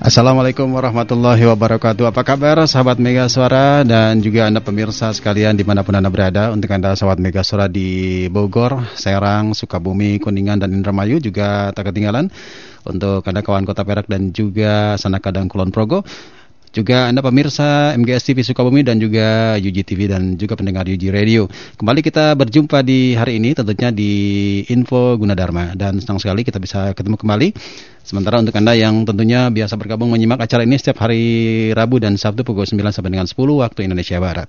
Assalamualaikum warahmatullahi wabarakatuh. Apa kabar sahabat Mega Suara? Dan juga Anda pemirsa sekalian di mana pun Anda berada. Untuk Anda sahabat Mega Suara di Bogor, Serang, Sukabumi, Kuningan, dan Indramayu Juga tak ketinggalan. Untuk Anda kawan Kota Perak dan juga Sanaka dan Kulon Progo juga Anda pemirsa MGS TV Sukabumi dan juga UG TV dan juga pendengar UG Radio. Kembali kita berjumpa di hari ini tentunya di Info Gunadarma dan senang sekali kita bisa ketemu kembali. Sementara untuk Anda yang tentunya biasa bergabung menyimak acara ini setiap hari Rabu dan Sabtu pukul 9 sampai dengan 10 waktu Indonesia Barat.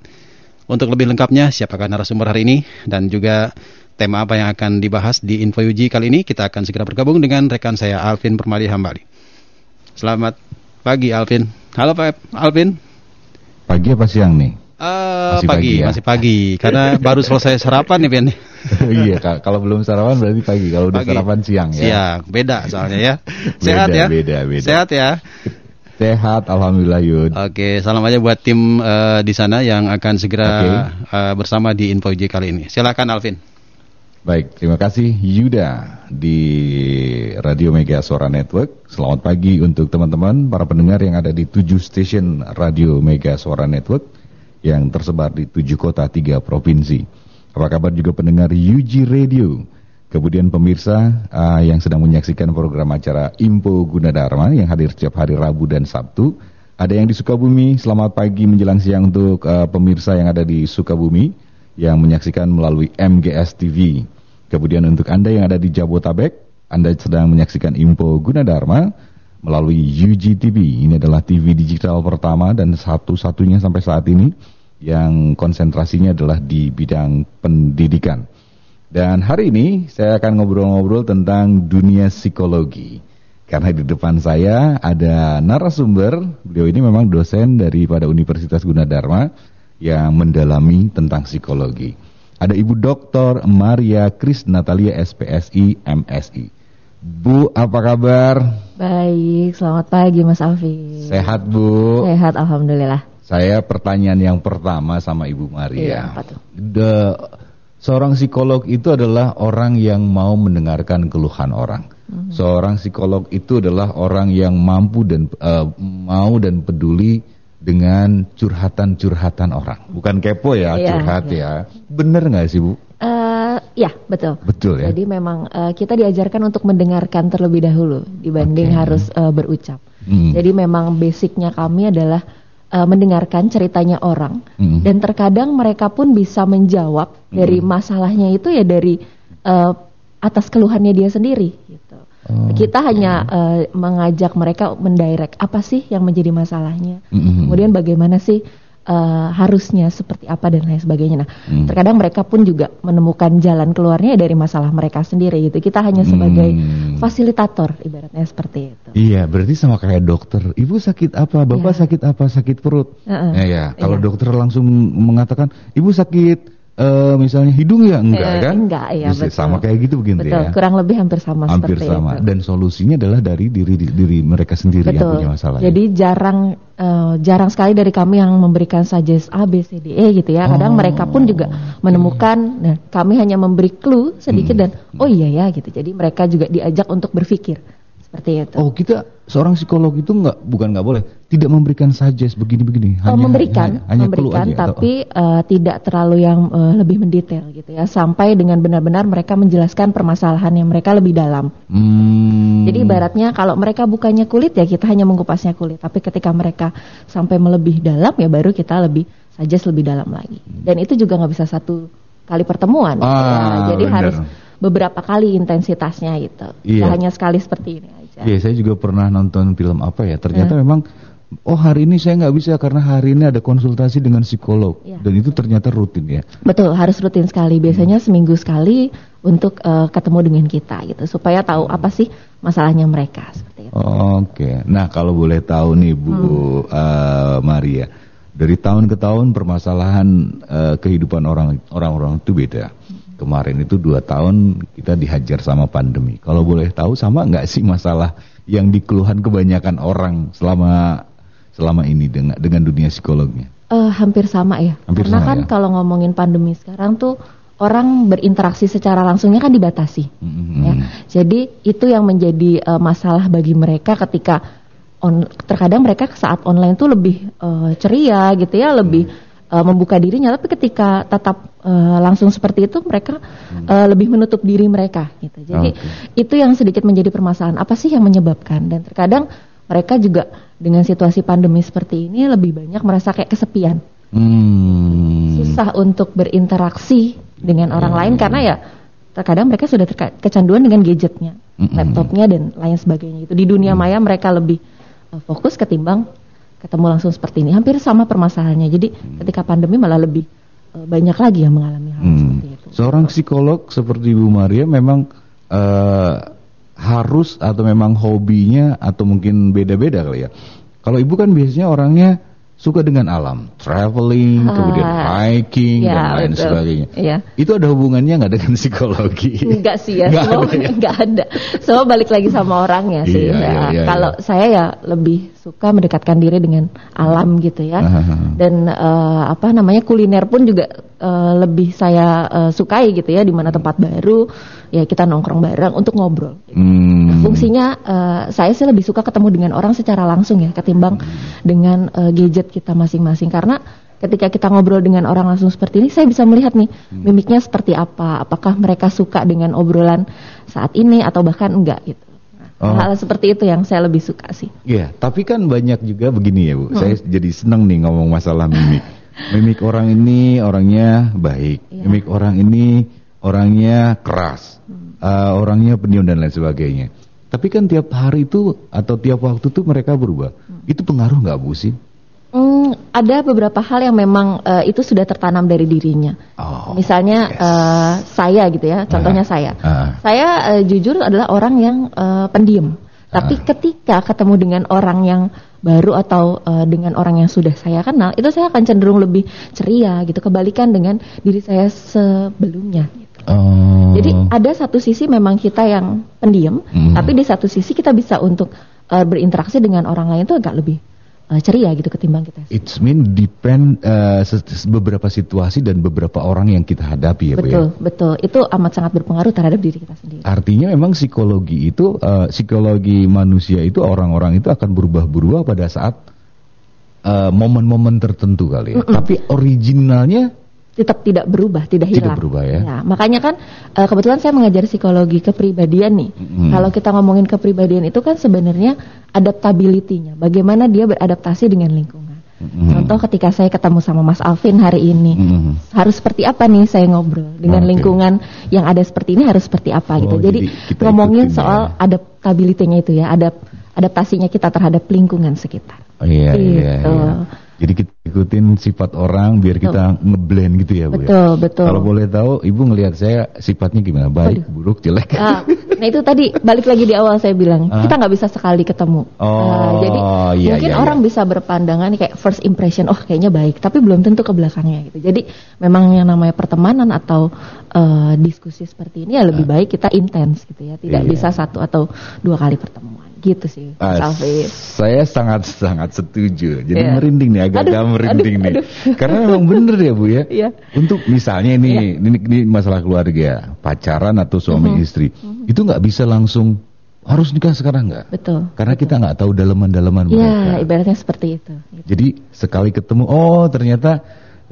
Untuk lebih lengkapnya siapakah narasumber hari ini dan juga tema apa yang akan dibahas di Info UG kali ini kita akan segera bergabung dengan rekan saya Alvin Permadi Hambali. Selamat pagi Alvin. Halo Pak Alvin. Pagi apa siang nih? Uh, masih pagi, pagi ya? masih pagi. Karena baru selesai sarapan nih, Ben. iya, kalau belum sarapan berarti pagi. Kalau udah sarapan siang ya. Siang, beda soalnya ya. Sehat beda, ya? Beda, beda. Sehat ya? Sehat, alhamdulillah Yud. Oke, salam aja buat tim uh, di sana yang akan segera okay. uh, eh, bersama di Info J kali ini. Silakan Alvin. Baik, terima kasih Yuda di Radio Mega Suara Network. Selamat pagi untuk teman-teman para pendengar yang ada di tujuh stasiun Radio Mega Suara Network yang tersebar di tujuh kota tiga provinsi. Apa kabar juga pendengar UG Radio? Kemudian pemirsa uh, yang sedang menyaksikan program acara Info Gunadarma yang hadir setiap hari Rabu dan Sabtu. Ada yang di Sukabumi, selamat pagi menjelang siang untuk uh, pemirsa yang ada di Sukabumi yang menyaksikan melalui MGS TV. Kemudian untuk Anda yang ada di Jabotabek, Anda sedang menyaksikan Info Gunadarma melalui UGTV. Ini adalah TV digital pertama dan satu-satunya sampai saat ini yang konsentrasinya adalah di bidang pendidikan. Dan hari ini saya akan ngobrol-ngobrol tentang dunia psikologi. Karena di depan saya ada narasumber, beliau ini memang dosen daripada Universitas Gunadarma yang mendalami tentang psikologi. Ada Ibu Dr. Maria Kris Natalia SPSI MSI. Bu, apa kabar? Baik, selamat pagi Mas Alfi. Sehat Bu? Sehat, Alhamdulillah. Saya pertanyaan yang pertama sama Ibu Maria. Iya, apa tuh? The, seorang psikolog itu adalah orang yang mau mendengarkan keluhan orang. Mm -hmm. Seorang psikolog itu adalah orang yang mampu dan uh, mau dan peduli dengan curhatan-curhatan orang. Bukan kepo ya, yeah, curhat yeah. ya. Bener nggak sih Bu? Uh, ya betul. Betul ya. Jadi memang uh, kita diajarkan untuk mendengarkan terlebih dahulu dibanding okay. harus uh, berucap. Hmm. Jadi memang basicnya kami adalah uh, mendengarkan ceritanya orang hmm. dan terkadang mereka pun bisa menjawab hmm. dari masalahnya itu ya dari uh, atas keluhannya dia sendiri. Gitu. Oh, kita hanya uh, mengajak mereka mendirect apa sih yang menjadi masalahnya, mm-hmm. kemudian bagaimana sih uh, harusnya seperti apa dan lain sebagainya. Nah, mm. terkadang mereka pun juga menemukan jalan keluarnya dari masalah mereka sendiri. Itu kita hanya sebagai mm. fasilitator, ibaratnya seperti itu. Iya, berarti sama kayak dokter. Ibu sakit apa? Bapak yeah. sakit apa? Sakit perut. Uh-uh. Ya, ya. Kalau yeah. dokter langsung mengatakan, ibu sakit uh, misalnya hidung ya enggak eh, kan? Enggak ya betul. Sama kayak gitu begitu betul, ya. kurang lebih hampir sama hampir sama. Itu. Dan solusinya adalah dari diri diri mereka sendiri betul. yang punya masalah. Jadi ya? jarang uh, jarang sekali dari kami yang memberikan suggest A B C D E gitu ya. Kadang oh, mereka pun juga menemukan nah kami hanya memberi clue sedikit hmm. dan oh iya ya gitu. Jadi mereka juga diajak untuk berpikir seperti itu. Oh, kita seorang psikolog itu nggak bukan nggak boleh, tidak memberikan suggest begini-begini. Oh, memberikan, hanya, hanya memberikan, aja, tapi atau? uh, tidak terlalu yang uh, lebih mendetail gitu ya, sampai dengan benar-benar mereka menjelaskan permasalahan yang mereka lebih dalam. Hmm. Jadi ibaratnya kalau mereka bukannya kulit ya kita hanya mengupasnya kulit, tapi ketika mereka sampai melebih dalam ya baru kita lebih suggest lebih dalam lagi. Dan itu juga nggak bisa satu kali pertemuan, ah, ya. jadi bener. harus beberapa kali intensitasnya gitu. Iya. hanya sekali seperti ini. Iya, saya juga pernah nonton film apa ya. Ternyata yeah. memang oh hari ini saya nggak bisa karena hari ini ada konsultasi dengan psikolog yeah. dan itu ternyata rutin ya. Betul, harus rutin sekali. Biasanya hmm. seminggu sekali untuk uh, ketemu dengan kita gitu supaya tahu apa sih masalahnya mereka seperti itu. Oke. Okay. Nah, kalau boleh tahu nih Bu hmm. uh, Maria, Dari tahun ke tahun permasalahan uh, kehidupan orang orang-orang itu beda. Kemarin itu dua tahun kita dihajar sama pandemi. Kalau boleh tahu sama nggak sih masalah yang dikeluhan kebanyakan orang selama selama ini dengan dengan dunia psikolognya? Uh, hampir sama ya. Hampir Karena sama kan ya? kalau ngomongin pandemi sekarang tuh orang berinteraksi secara langsungnya kan dibatasi. Mm-hmm. Ya. Jadi itu yang menjadi uh, masalah bagi mereka ketika on, terkadang mereka saat online tuh lebih uh, ceria gitu ya, lebih mm. Uh, membuka dirinya. Tapi ketika tetap uh, langsung seperti itu, mereka mm. uh, lebih menutup diri mereka. Gitu. Jadi okay. itu yang sedikit menjadi permasalahan. Apa sih yang menyebabkan? Dan terkadang mereka juga dengan situasi pandemi seperti ini lebih banyak merasa kayak kesepian. Hmm. Susah untuk berinteraksi dengan orang lain karena ya terkadang mereka sudah kecanduan dengan gadgetnya, laptopnya dan lain sebagainya. Itu di dunia maya mereka lebih uh, fokus ketimbang ketemu langsung seperti ini. Hampir sama permasalahannya. Jadi ketika pandemi malah lebih uh, banyak lagi yang mengalami hal mm. seperti itu. Seorang psikolog seperti Bu Maria memang uh, harus atau memang hobinya atau mungkin beda-beda kali ya. Kalau ibu kan biasanya orangnya suka dengan alam, traveling, ah, kemudian hiking ya, dan lain betul. sebagainya. Ya. Itu ada hubungannya nggak dengan psikologi? Enggak sih ya, nggak semua ada, ya? Ada. Semua balik lagi sama orangnya sih. Iya, ya. iya, iya, Kalau iya. saya ya lebih suka mendekatkan diri dengan alam gitu ya. Dan uh, apa namanya kuliner pun juga uh, lebih saya uh, sukai gitu ya, di mana tempat baru ya kita nongkrong bareng untuk ngobrol. Hmm. Nah, fungsinya uh, saya sih lebih suka ketemu dengan orang secara langsung ya, ketimbang hmm. dengan uh, gadget kita masing-masing karena ketika kita ngobrol dengan orang langsung seperti ini, saya bisa melihat nih hmm. mimiknya seperti apa, apakah mereka suka dengan obrolan saat ini atau bahkan enggak gitu. Oh. Hal seperti itu yang saya lebih suka sih. Iya, tapi kan banyak juga begini ya Bu. Hmm. Saya jadi senang nih ngomong masalah mimik. mimik orang ini orangnya baik, ya. mimik orang ini orangnya keras, hmm. uh, orangnya pendiam dan lain sebagainya. Tapi kan tiap hari itu atau tiap waktu tuh mereka berubah. Hmm. Itu pengaruh nggak Bu sih? Ada beberapa hal yang memang uh, itu sudah tertanam dari dirinya. Oh, Misalnya yes. uh, saya gitu ya, contohnya uh, saya. Uh. Saya uh, jujur adalah orang yang uh, pendiam. Tapi uh. ketika ketemu dengan orang yang baru atau uh, dengan orang yang sudah saya kenal, itu saya akan cenderung lebih ceria gitu. Kebalikan dengan diri saya sebelumnya. Gitu. Oh. Jadi ada satu sisi memang kita yang pendiam, mm. tapi di satu sisi kita bisa untuk uh, berinteraksi dengan orang lain itu agak lebih uh, ceria gitu ketimbang kita. It's mean depend uh, beberapa situasi dan beberapa orang yang kita hadapi ya betul, Bu ya. Betul, Itu amat sangat berpengaruh terhadap diri kita sendiri. Artinya memang psikologi itu uh, psikologi manusia itu orang-orang itu akan berubah-berubah pada saat momen-momen uh, tertentu kali ya. Mm -mm. Tapi originalnya tetap tidak berubah, tidak hilang. Tidak berubah ya. ya makanya kan uh, kebetulan saya mengajar psikologi kepribadian nih. Hmm. Kalau kita ngomongin kepribadian itu kan sebenarnya adaptability-nya, bagaimana dia beradaptasi dengan lingkungan. Hmm. Contoh ketika saya ketemu sama Mas Alvin hari ini, hmm. harus seperti apa nih saya ngobrol dengan okay. lingkungan yang ada seperti ini harus seperti apa gitu. oh, gitu. Jadi, jadi ngomongin soal ya. adaptability-nya itu ya, adap adaptasinya kita terhadap lingkungan sekitar. Oh, iya gitu. iya, iya. Jadi kita ikutin sifat orang biar kita ngeblend gitu ya Bu Betul, ya? betul. Kalau boleh tahu Ibu ngelihat saya sifatnya gimana? Baik, Aduh. buruk, jelek? Ah, nah itu tadi balik lagi di awal saya bilang, ah? kita nggak bisa sekali ketemu. Oh, uh, jadi iya, mungkin iya, orang iya. bisa berpandangan kayak first impression, oh kayaknya baik, tapi belum tentu ke belakangnya gitu. Jadi memang yang namanya pertemanan atau uh, diskusi seperti ini ya lebih ah. baik kita intens gitu ya, tidak iya. bisa satu atau dua kali pertemuan gitu sih uh, saya sangat sangat setuju jadi yeah. merinding nih agak-agak merinding aduh, nih aduh. karena memang bener ya bu ya yeah. untuk misalnya ini, yeah. ini ini masalah keluarga pacaran atau suami mm -hmm. istri mm -hmm. itu nggak bisa langsung harus nikah sekarang nggak? Betul. Karena betul. kita nggak tahu daleman-daleman ya, mereka. Iya, ibaratnya seperti itu. Gitu. Jadi sekali ketemu, oh ternyata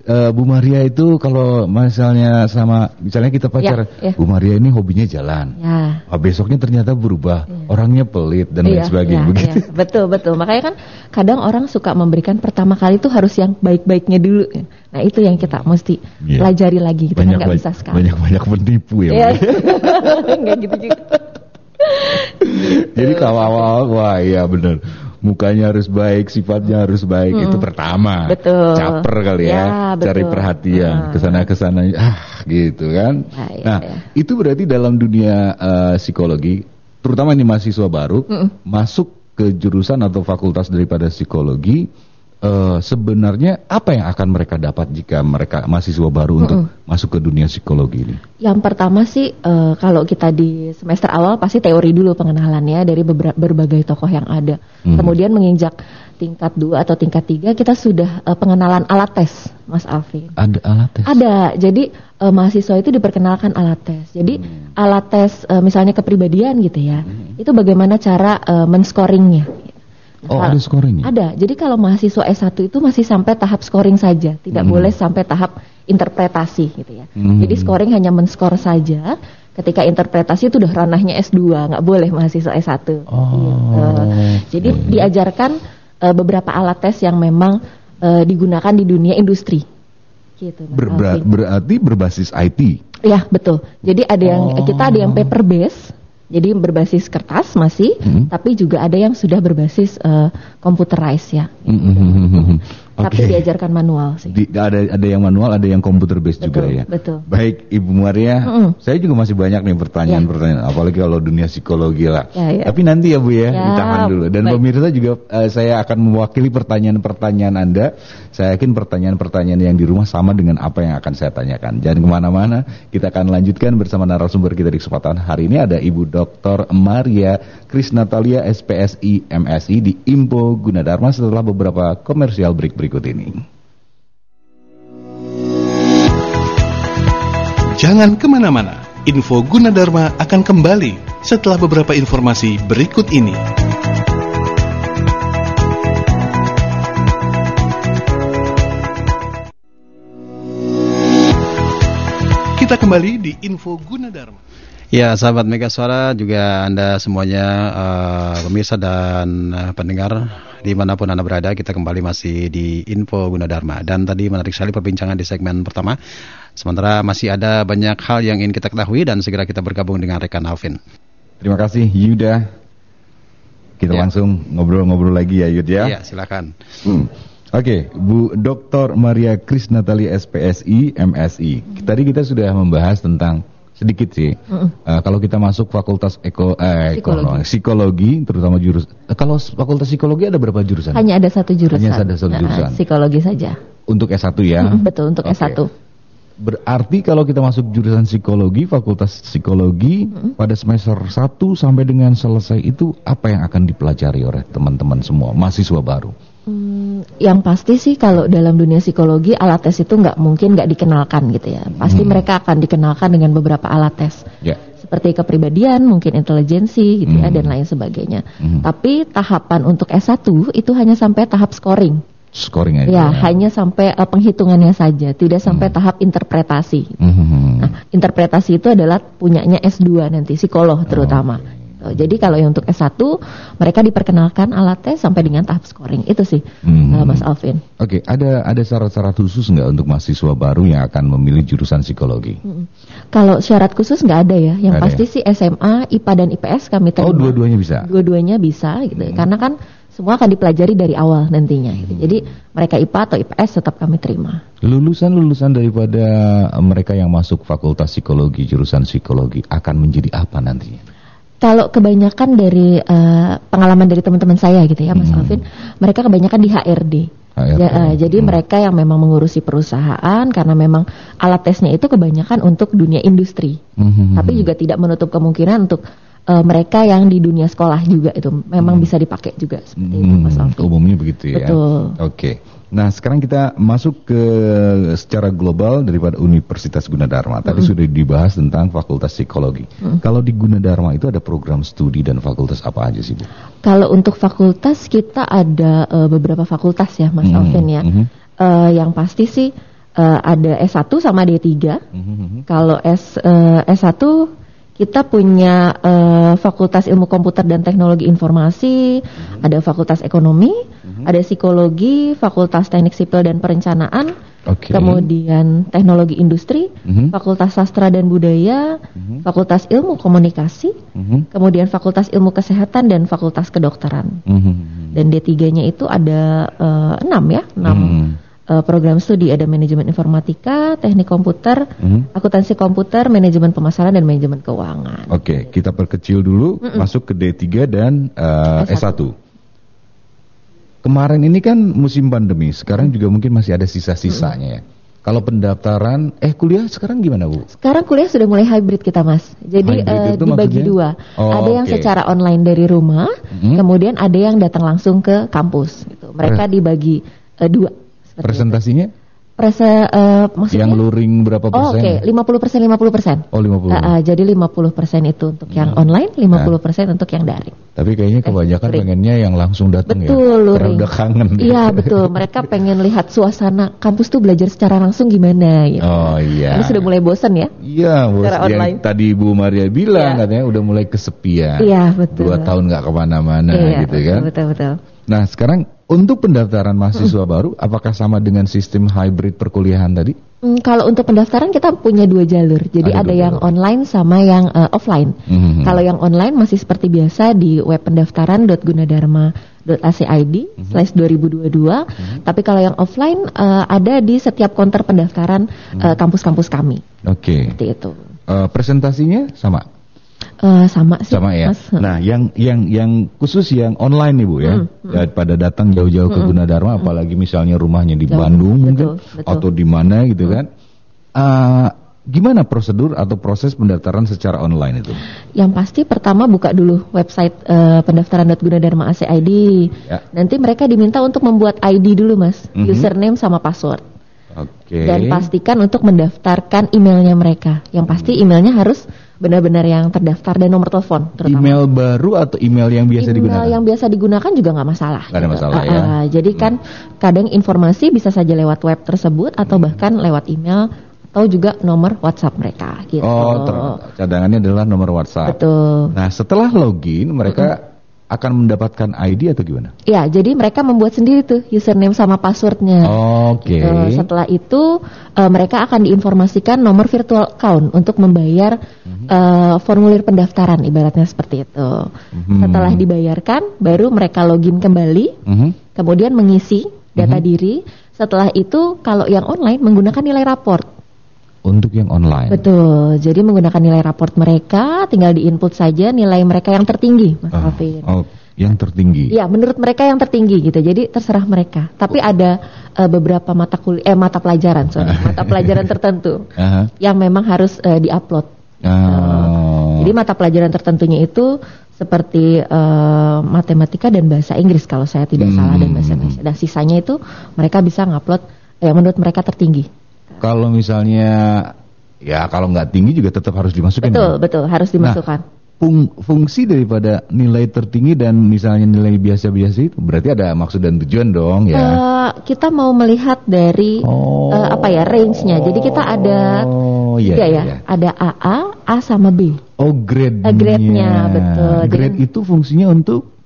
uh, Bu Maria itu kalau misalnya sama misalnya kita pacaran, ya, ya. Bu Maria ini hobinya jalan. Ya. Oh, besoknya ternyata berubah, ya. orangnya pelit dan lain ya, sebagainya ya, begitu. Ya. Betul betul. Makanya kan kadang orang suka memberikan pertama kali itu harus yang baik-baiknya dulu. Nah itu yang kita mesti ya. pelajari lagi. Kita banyak, nggak bisa sekarang. Banyak banyak penipu ya. ya. Gitu juga. Jadi kalau awal wah iya benar mukanya harus baik, sifatnya harus baik. Hmm. Itu pertama. Betul. Caper kali ya, ya cari perhatian hmm. ke sana ke sana. Ah, gitu kan. Nah, iya, nah iya. itu berarti dalam dunia uh, psikologi, terutama ini mahasiswa baru, hmm. masuk ke jurusan atau fakultas daripada psikologi, uh, sebenarnya apa yang akan mereka dapat jika mereka mahasiswa baru mm -hmm. untuk masuk ke dunia psikologi ini? Yang pertama sih uh, kalau kita di semester awal pasti teori dulu pengenalannya dari berbagai tokoh yang ada. Mm -hmm. Kemudian menginjak tingkat 2 atau tingkat 3 kita sudah uh, pengenalan alat tes, Mas Alvin. Ada alat tes? Ada. Jadi uh, mahasiswa itu diperkenalkan alat tes. Jadi hmm. alat tes uh, misalnya kepribadian gitu ya. Hmm. Itu bagaimana cara uh, men-scoringnya. Oh, ada scoringnya? Ada. Jadi kalau mahasiswa S1 itu masih sampai tahap scoring saja, tidak hmm. boleh sampai tahap interpretasi gitu ya. Hmm. Jadi scoring hanya men-score saja. Ketika interpretasi itu udah ranahnya S2, nggak boleh mahasiswa S1. Oh. Gitu. Jadi hmm. diajarkan uh, beberapa alat tes yang memang uh, digunakan di dunia industri. Gitu, Ber ber berarti berbasis IT. Ya betul. Jadi ada yang oh. kita ada yang paper base, jadi berbasis kertas masih, hmm. tapi juga ada yang sudah berbasis uh, computerized ya. Gitu. Hmm. Hmm tapi diajarkan manual sih. Di, ada ada yang manual, ada yang komputer based juga ya. Betul. Baik Ibu Maria, mm -hmm. saya juga masih banyak nih pertanyaan-pertanyaan, ya. apalagi kalau dunia psikologi lah. Ya, ya. Tapi nanti ya Bu ya, ya ditahan dulu. Dan Baik. pemirsa juga uh, saya akan mewakili pertanyaan-pertanyaan Anda. Saya yakin pertanyaan-pertanyaan yang di rumah sama dengan apa yang akan saya tanyakan. Jangan ke mana-mana, kita akan lanjutkan bersama narasumber kita di kesempatan hari ini ada Ibu Dr. Maria Krisnatalia SPSI MSI di Impo Gunadarma setelah beberapa komersial break-break berikut ini. Jangan ke mana-mana, info Gunadarma akan kembali setelah beberapa informasi berikut ini. Kita kembali di info Gunadarma. Ya, sahabat Mega Suara juga Anda semuanya uh, pemirsa dan uh, pendengar di mana pun Anda berada, kita kembali masih di Info Gunadarma. Dan tadi menarik sekali perbincangan di segmen pertama. Sementara masih ada banyak hal yang ingin kita ketahui dan segera kita bergabung dengan rekan Alvin. Terima kasih Yuda. Kita ya. langsung ngobrol-ngobrol lagi ya Yud ya. Iya, silakan. Hmm. Oke, okay, Bu Dr. Maria Krisnatali SPSI MSI. Tadi kita sudah membahas tentang sedikit sih. Mm. Uh, kalau kita masuk fakultas eko, eh, psikologi. psikologi, terutama jurus. Uh, kalau fakultas psikologi ada berapa jurusan? Hanya ada satu jurusan. Hanya ada satu nah, jurusan. Psikologi saja. Untuk S1 ya? Mm, betul, untuk okay. S1. Berarti kalau kita masuk jurusan psikologi, fakultas psikologi mm. pada semester 1 sampai dengan selesai itu apa yang akan dipelajari oleh teman-teman semua mahasiswa baru? Hmm, yang pasti sih kalau dalam dunia psikologi alat tes itu nggak mungkin nggak dikenalkan gitu ya. Pasti hmm. mereka akan dikenalkan dengan beberapa alat tes. Yeah. Seperti kepribadian, mungkin intelijensi gitu hmm. ya dan lain sebagainya. Hmm. Tapi tahapan untuk S1 itu hanya sampai tahap scoring. Scoring aja. Ya, ya. hanya sampai uh, penghitungannya saja, tidak sampai hmm. tahap interpretasi. Hmm. Nah, interpretasi itu adalah punyanya S2 nanti psikolog terutama. Oh. Gitu. Jadi kalau yang untuk S1 mereka diperkenalkan alat tes sampai dengan tahap scoring itu sih hmm. uh, Mas Alvin. Oke, okay. ada ada syarat-syarat khusus nggak untuk mahasiswa baru yang akan memilih jurusan psikologi? Hmm. Kalau syarat khusus nggak ada ya. Yang gak pasti ya? sih SMA, IPA dan IPS kami terima. Oh, dua-duanya bisa. Dua-duanya bisa gitu. Hmm. Karena kan semua akan dipelajari dari awal nantinya. Gitu. Jadi mereka IPA atau IPS tetap kami terima. Lulusan-lulusan daripada mereka yang masuk fakultas psikologi, jurusan psikologi akan menjadi apa nantinya? Kalau kebanyakan dari uh, pengalaman dari teman-teman saya gitu ya, Mas hmm. Alvin, mereka kebanyakan di HRD. HRD. Ya, uh, jadi hmm. mereka yang memang mengurusi perusahaan karena memang alat tesnya itu kebanyakan untuk dunia industri. Hmm. Tapi juga tidak menutup kemungkinan untuk uh, mereka yang di dunia sekolah juga itu memang hmm. bisa dipakai juga seperti hmm. itu Mas Alvin. Umumnya begitu ya. Betul. Oke. Okay. Nah, sekarang kita masuk ke secara global daripada Universitas Gunadarma. Tadi mm -hmm. sudah dibahas tentang Fakultas Psikologi. Mm -hmm. Kalau di Gunadarma itu ada program studi dan fakultas apa aja sih, Bu? Kalau untuk fakultas kita ada uh, beberapa fakultas ya, Mas mm -hmm. Alvin ya. Mm -hmm. uh, yang pasti sih uh, ada S1 sama D3. Mm -hmm. Kalau S uh, S1 kita punya uh, Fakultas Ilmu Komputer dan Teknologi Informasi, hmm. ada Fakultas Ekonomi, hmm. ada Psikologi, Fakultas Teknik Sipil dan Perencanaan, okay. kemudian Teknologi Industri, hmm. Fakultas Sastra dan Budaya, hmm. Fakultas Ilmu Komunikasi, hmm. kemudian Fakultas Ilmu Kesehatan dan Fakultas Kedokteran. Hmm. Dan D3-nya itu ada uh, ya, 6 hmm uh, program studi ada manajemen informatika, teknik komputer, hmm. akuntansi komputer, manajemen pemasaran dan manajemen keuangan. Oke, okay, kita perkecil dulu, mm -mm. masuk ke D3 dan uh, S1. S1. kemarin ini kan musim pandemi, sekarang juga mungkin masih ada sisa-sisanya ya. Kalau pendaftaran, eh kuliah sekarang gimana Bu? Sekarang kuliah sudah mulai hybrid kita Mas. Jadi uh, dibagi maksudnya? dua. Oh, ada yang okay. secara online dari rumah, hmm. kemudian ada yang datang langsung ke kampus. Gitu. Mereka dibagi uh, dua. Presentasinya? Itu. Presa, uh, maksudnya? Yang luring berapa oh, persen? Oh, Oke, okay. 50 persen, 50 persen. Oh, 50. Uh, uh, jadi 50 persen itu untuk yang hmm. online, 50 nah. persen nah. untuk yang daring. Tapi kayaknya kebanyakan eh, pengennya yang langsung datang ya. Betul, luring. udah kangen. Iya, betul. Mereka pengen lihat suasana kampus tuh belajar secara langsung gimana. Gitu. Oh iya. Ini sudah mulai bosan ya? Iya, bosan. Yang tadi Bu Maria bilang yeah. katanya udah mulai kesepian. Iya, betul. Dua tahun nggak ke mana-mana iya, gitu betul, kan. Betul, betul. Nah, sekarang untuk pendaftaran mahasiswa hmm. baru, apakah sama dengan sistem hybrid perkuliahan tadi? Hmm, kalau untuk pendaftaran kita punya dua jalur. Jadi ada, ada yang jalur. online sama yang uh, offline. Hmm. Kalau yang online masih seperti biasa di web pendaftaran.gunadarma.ac.id hmm. slash 2022. Hmm. Tapi kalau yang offline uh, ada di setiap konter pendaftaran hmm. uh, kampus-kampus kami. Oke. Okay. Seperti itu. Uh, presentasinya sama? Uh, sama sih. Sama ya. Mas. Nah, yang yang yang khusus yang online nih Bu ya. Hmm, hmm. Daripada datang jauh-jauh hmm. ke Gunadarma hmm. apalagi misalnya rumahnya di Jauh, Bandung betul, mungkin betul. atau di mana gitu hmm. kan. Uh, gimana prosedur atau proses pendaftaran secara online itu? Yang pasti pertama buka dulu website uh, pendaftaran.gunadarma ACID. Ya. Nanti mereka diminta untuk membuat ID dulu Mas, mm -hmm. username sama password. Oke. Okay. Dan pastikan untuk mendaftarkan emailnya mereka. Yang pasti emailnya harus benar-benar yang terdaftar dan nomor telepon terutama. Email baru atau email yang biasa email digunakan? Email yang biasa digunakan juga nggak masalah. Gak ada gitu. masalah ya. Uh, jadi kan hmm. kadang informasi bisa saja lewat web tersebut atau hmm. bahkan lewat email atau juga nomor WhatsApp mereka gitu. Oh, cadangannya adalah nomor WhatsApp. Betul. Nah, setelah login mereka akan mendapatkan ID atau gimana? Ya, jadi mereka membuat sendiri tuh username sama passwordnya. Oke. Okay. Gitu. Setelah itu uh, mereka akan diinformasikan nomor virtual account untuk membayar mm-hmm. uh, formulir pendaftaran, ibaratnya seperti itu. Mm-hmm. Setelah dibayarkan, baru mereka login kembali, mm-hmm. kemudian mengisi data mm-hmm. diri. Setelah itu, kalau yang online menggunakan nilai raport untuk yang online. Betul. Jadi menggunakan nilai raport mereka, tinggal diinput saja nilai mereka yang tertinggi, Mas uh, Alvin. Oh, yang tertinggi. Ya, menurut mereka yang tertinggi gitu. Jadi terserah mereka. Tapi ada uh, beberapa mata kuliah eh mata pelajaran, sorry, mata pelajaran tertentu uh -huh. yang memang harus uh, diupload. Oh. Uh, jadi mata pelajaran tertentunya itu seperti uh, matematika dan bahasa Inggris kalau saya tidak hmm. salah dan bahasa Indonesia. Dan sisanya itu mereka bisa ngupload yang menurut mereka tertinggi. Kalau misalnya ya kalau nggak tinggi juga tetap harus dimasukkan. Betul, ya? betul, harus dimasukkan. Nah, fung, fungsi daripada nilai tertinggi dan misalnya nilai biasa-biasa itu berarti ada maksud dan tujuan dong ya. Uh, kita mau melihat dari oh, uh, apa ya range-nya. Jadi kita ada oh, iya, iya, ya, iya. ada AA, A sama B. Oh, grade-nya. Uh, grade-nya betul. Grade Jadi, itu fungsinya untuk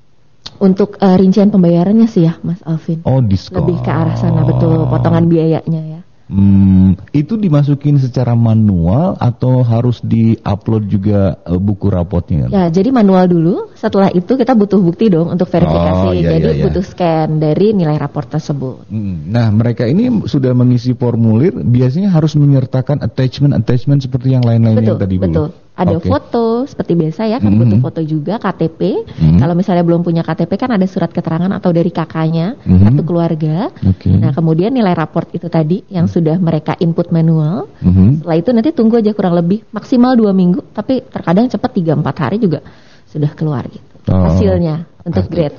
untuk uh, rincian pembayarannya sih ya, Mas Alvin. Oh, diskon. Lebih ke arah sana betul, potongan biayanya ya. Hmm, itu dimasukin secara manual atau harus di-upload juga uh, buku rapotnya? Ya, jadi manual dulu. Setelah itu kita butuh bukti dong untuk verifikasi. Oh, iya, jadi iya, iya. butuh scan dari nilai raport tersebut. Hmm, nah, mereka ini sudah mengisi formulir, biasanya harus menyertakan attachment-attachment seperti yang lain-lain yang tadi Betul, betul. Ada okay. foto seperti biasa ya kan mm -hmm. butuh foto juga KTP. Mm -hmm. Kalau misalnya belum punya KTP kan ada surat keterangan atau dari kakaknya, mm -hmm. kartu keluarga. Okay. Nah kemudian nilai raport itu tadi yang mm -hmm. sudah mereka input manual. Mm -hmm. Setelah itu nanti tunggu aja kurang lebih maksimal dua minggu, tapi terkadang cepat tiga empat hari juga sudah keluar gitu oh. hasilnya untuk grade.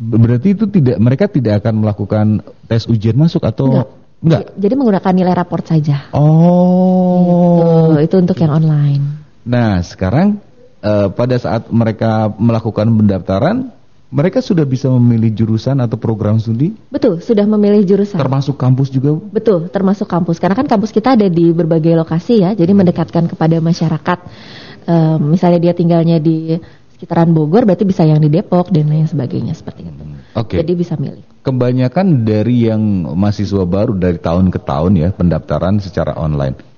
Berarti itu tidak mereka tidak akan melakukan tes ujian masuk atau Enggak. Enggak. Jadi menggunakan nilai raport saja. Oh. Itu, itu untuk yang online. Nah, sekarang uh, pada saat mereka melakukan pendaftaran, mereka sudah bisa memilih jurusan atau program studi? Betul, sudah memilih jurusan. Termasuk kampus juga? Betul, termasuk kampus. Karena kan kampus kita ada di berbagai lokasi ya, jadi mendekatkan kepada masyarakat. Uh, misalnya dia tinggalnya di sekitaran Bogor, berarti bisa yang di Depok dan lain sebagainya seperti itu. Oke. Okay. Jadi bisa milih. Kebanyakan dari yang mahasiswa baru dari tahun ke tahun ya pendaftaran secara online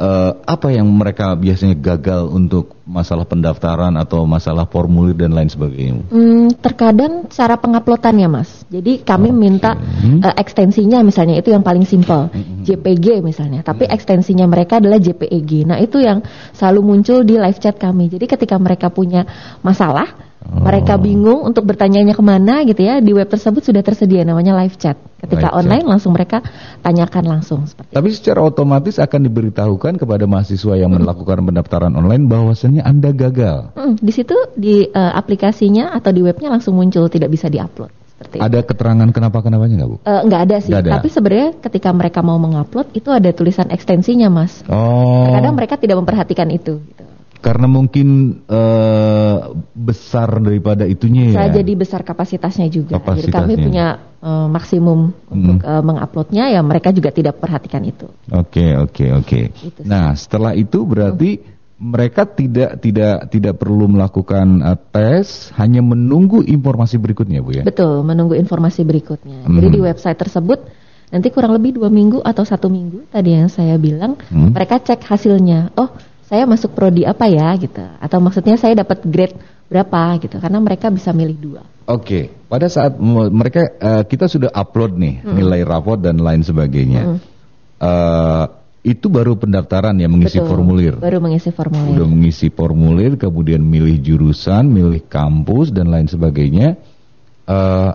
uh, apa yang mereka biasanya gagal untuk masalah pendaftaran atau masalah formulir dan lain sebagainya? Hmm, terkadang cara penguploadannya mas. Jadi kami okay. minta uh, ekstensinya misalnya itu yang paling simpel, JPG misalnya. Tapi hmm. ekstensinya mereka adalah JPEG. Nah itu yang selalu muncul di live chat kami. Jadi ketika mereka punya masalah. Mereka bingung untuk bertanya ke mana gitu ya. Di web tersebut sudah tersedia namanya live chat. Ketika live online chat. langsung mereka tanyakan langsung. Seperti Tapi itu. secara otomatis akan diberitahukan kepada mahasiswa yang hmm. melakukan pendaftaran online bahwasanya anda gagal. Hmm, di situ di uh, aplikasinya atau di webnya langsung muncul tidak bisa diupload. Seperti ada keterangan kenapa kenapanya nggak bu? Uh, nggak ada sih. Gak ada. Tapi sebenarnya ketika mereka mau mengupload itu ada tulisan ekstensinya mas. Oh. Kadang mereka tidak memperhatikan itu. Gitu. Karena mungkin uh, besar daripada itunya Bisa ya. jadi besar kapasitasnya juga. Kapasitasnya. Jadi kami punya uh, maksimum hmm. untuk uh, menguploadnya, ya mereka juga tidak perhatikan itu. Oke okay, oke okay, oke. Okay. Nah setelah itu berarti hmm. mereka tidak tidak tidak perlu melakukan uh, tes, hanya menunggu informasi berikutnya bu ya. Betul, menunggu informasi berikutnya. Hmm. Jadi di website tersebut nanti kurang lebih dua minggu atau satu minggu tadi yang saya bilang, hmm. mereka cek hasilnya. Oh saya masuk prodi apa ya gitu atau maksudnya saya dapat grade berapa gitu karena mereka bisa milih dua. Oke, okay. pada saat mereka uh, kita sudah upload nih hmm. nilai raport dan lain sebagainya. Hmm. Uh, itu baru pendaftaran ya mengisi Betul, formulir. Baru mengisi formulir. Udah mengisi formulir, kemudian milih jurusan, milih kampus dan lain sebagainya. Uh,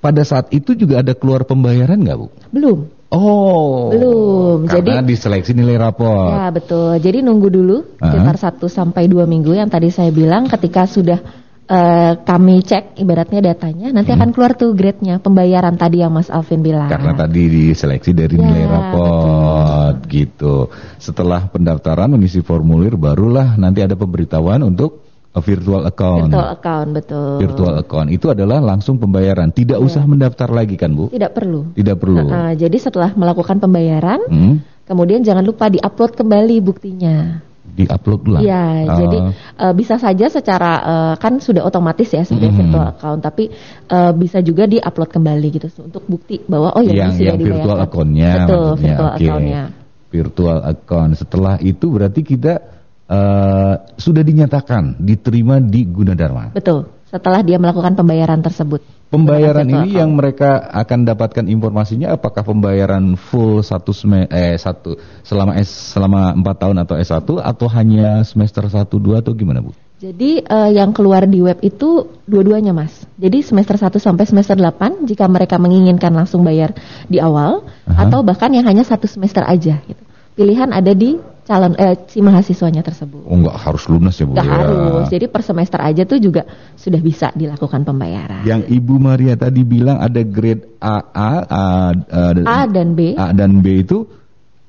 pada saat itu juga ada keluar pembayaran nggak bu? Belum. Oh, belum. Karena Jadi diseleksi nilai rapor. Ya betul. Jadi nunggu dulu sekitar satu sampai dua minggu yang tadi saya bilang. Ketika sudah uh, kami cek ibaratnya datanya, nanti hmm. akan keluar tuh grade-nya pembayaran tadi yang Mas Alvin bilang. Karena tadi diseleksi dari ya, nilai rapor, betul. gitu. Setelah pendaftaran mengisi formulir, barulah nanti ada pemberitahuan untuk virtual account. Virtual account betul. Virtual account itu adalah langsung pembayaran, tidak yeah. usah mendaftar lagi kan bu? Tidak perlu. Tidak perlu. Uh, jadi setelah melakukan pembayaran, hmm? kemudian jangan lupa diupload kembali buktinya. Diupload ulang. Iya, uh. jadi uh, bisa saja secara uh, kan sudah otomatis ya sebagai mm -hmm. virtual account, tapi uh, bisa juga diupload kembali gitu untuk bukti bahwa oh ya yang, ini yang virtual accountnya. Betul, virtual okay. accountnya. Virtual account. Setelah itu berarti kita uh, sudah dinyatakan diterima di Gunadarma. Betul. Setelah dia melakukan pembayaran tersebut. Pembayaran ini yang mereka akan dapatkan informasinya apakah pembayaran full satu sem eh satu selama S selama empat tahun atau S1 atau hanya semester satu dua atau gimana Bu? Jadi uh, yang keluar di web itu dua-duanya Mas. Jadi semester 1 sampai semester 8 jika mereka menginginkan langsung bayar di awal Aha. atau bahkan yang hanya satu semester aja gitu. Pilihan ada di calon eh, si mahasiswanya tersebut. Oh enggak harus lunas ya Bu? Enggak ya. harus. Jadi per semester aja tuh juga sudah bisa dilakukan pembayaran. Yang Ibu Maria tadi bilang ada grade A A A, A, A dan B. A dan B itu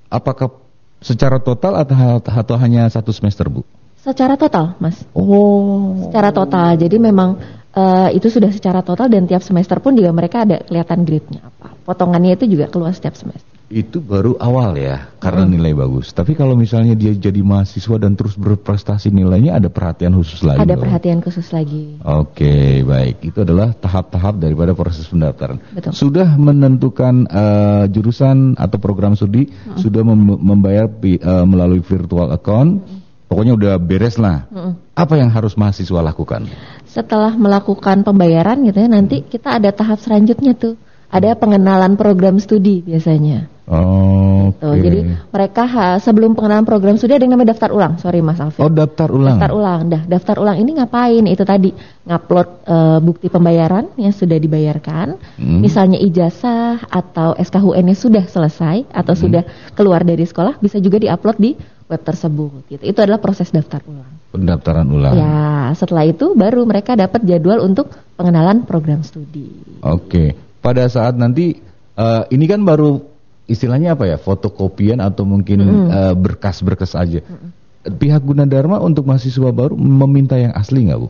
apakah secara total atau atau hanya satu semester Bu? Secara total, Mas. Oh. Secara total. Jadi memang uh, itu sudah secara total dan tiap semester pun juga mereka ada kelihatan grade-nya apa. Potongannya itu juga keluar setiap semester itu baru awal ya karena hmm. nilai bagus. Tapi kalau misalnya dia jadi mahasiswa dan terus berprestasi nilainya ada perhatian khusus lagi. Ada perhatian khusus lagi. Oke, okay, baik. Itu adalah tahap-tahap daripada proses pendaftaran. Betul. Sudah menentukan uh, jurusan atau program studi, hmm. sudah mem membayar uh, melalui virtual account. Hmm. Pokoknya udah beres lah. Hmm. Apa yang harus mahasiswa lakukan? Setelah melakukan pembayaran gitu ya, nanti kita ada tahap selanjutnya tuh ada pengenalan program studi biasanya. Oh, gitu. okay. Jadi mereka ha, sebelum pengenalan program studi ada yang namanya daftar ulang. Sorry Mas Alvin. Oh daftar ulang. Daftar ulang. Dah daftar ulang ini ngapain? Itu tadi ngupload uh, bukti pembayaran yang sudah dibayarkan. Hmm. Misalnya ijazah atau SKHUN-nya sudah selesai atau hmm. sudah keluar dari sekolah bisa juga diupload di web tersebut. Gitu. Itu adalah proses daftar ulang. Pendaftaran ulang. Ya, setelah itu baru mereka dapat jadwal untuk pengenalan program studi. Oke. Okay pada saat nanti uh, ini kan baru istilahnya apa ya fotokopian atau mungkin mm. uh, berkas-berkas aja. Mm. Pihak Gunadarma untuk mahasiswa baru meminta yang asli nggak bu?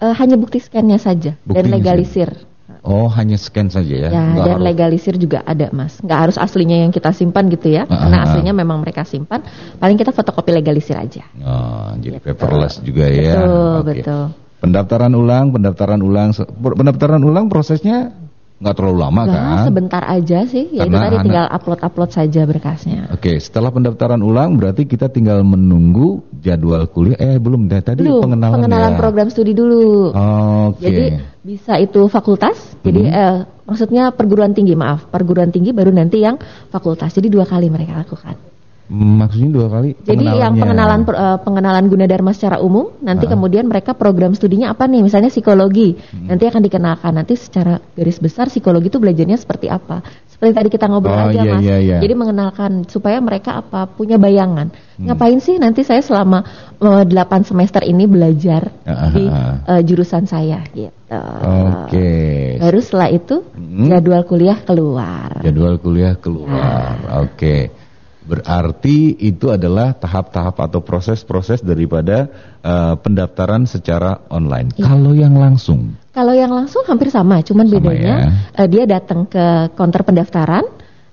Uh, hanya bukti scannya saja bukti dan legalisir. Oh, hanya scan saja ya? Ya, Nggak dan harus... legalisir juga ada, Mas. Nggak harus aslinya yang kita simpan gitu ya. Uh, Karena aslinya memang mereka simpan. Paling kita fotokopi legalisir aja. Oh, jadi gitu. paperless juga ya. Betul, okay. betul. Pendaftaran ulang, pendaftaran ulang, pendaftaran ulang prosesnya nggak terlalu lama Gak, kan? Sebentar aja sih, ya itu tadi tinggal upload-upload saja berkasnya. Oke, setelah pendaftaran ulang berarti kita tinggal menunggu jadwal kuliah. Eh belum deh tadi belum, pengenalan. Pengenalan ya. program studi dulu. Oke. Jadi bisa itu fakultas, hmm. jadi eh, maksudnya perguruan tinggi maaf, perguruan tinggi baru nanti yang fakultas. Jadi dua kali mereka lakukan. Maksudnya dua kali? Jadi yang pengenalan uh, pengenalan Gunadarma secara umum, nanti uh. kemudian mereka program studinya apa nih? Misalnya psikologi, hmm. nanti akan dikenalkan. Nanti secara garis besar psikologi itu belajarnya seperti apa? Seperti tadi kita ngobrol oh, aja iya, mas. Iya, iya. Jadi mengenalkan supaya mereka apa punya bayangan. Hmm. Ngapain sih nanti saya selama uh, eh, 8 semester ini belajar uh, di uh, jurusan saya gitu. Oke. Okay. Baru setelah itu hmm. jadwal kuliah keluar. Jadwal kuliah keluar. Ya. Oke. Okay. Berarti itu adalah tahap-tahap atau proses-proses daripada uh, pendaftaran secara online. Ya. Kalau yang langsung? Kalau yang langsung hampir sama, cuman sama bedanya ya. uh, dia datang ke counter pendaftaran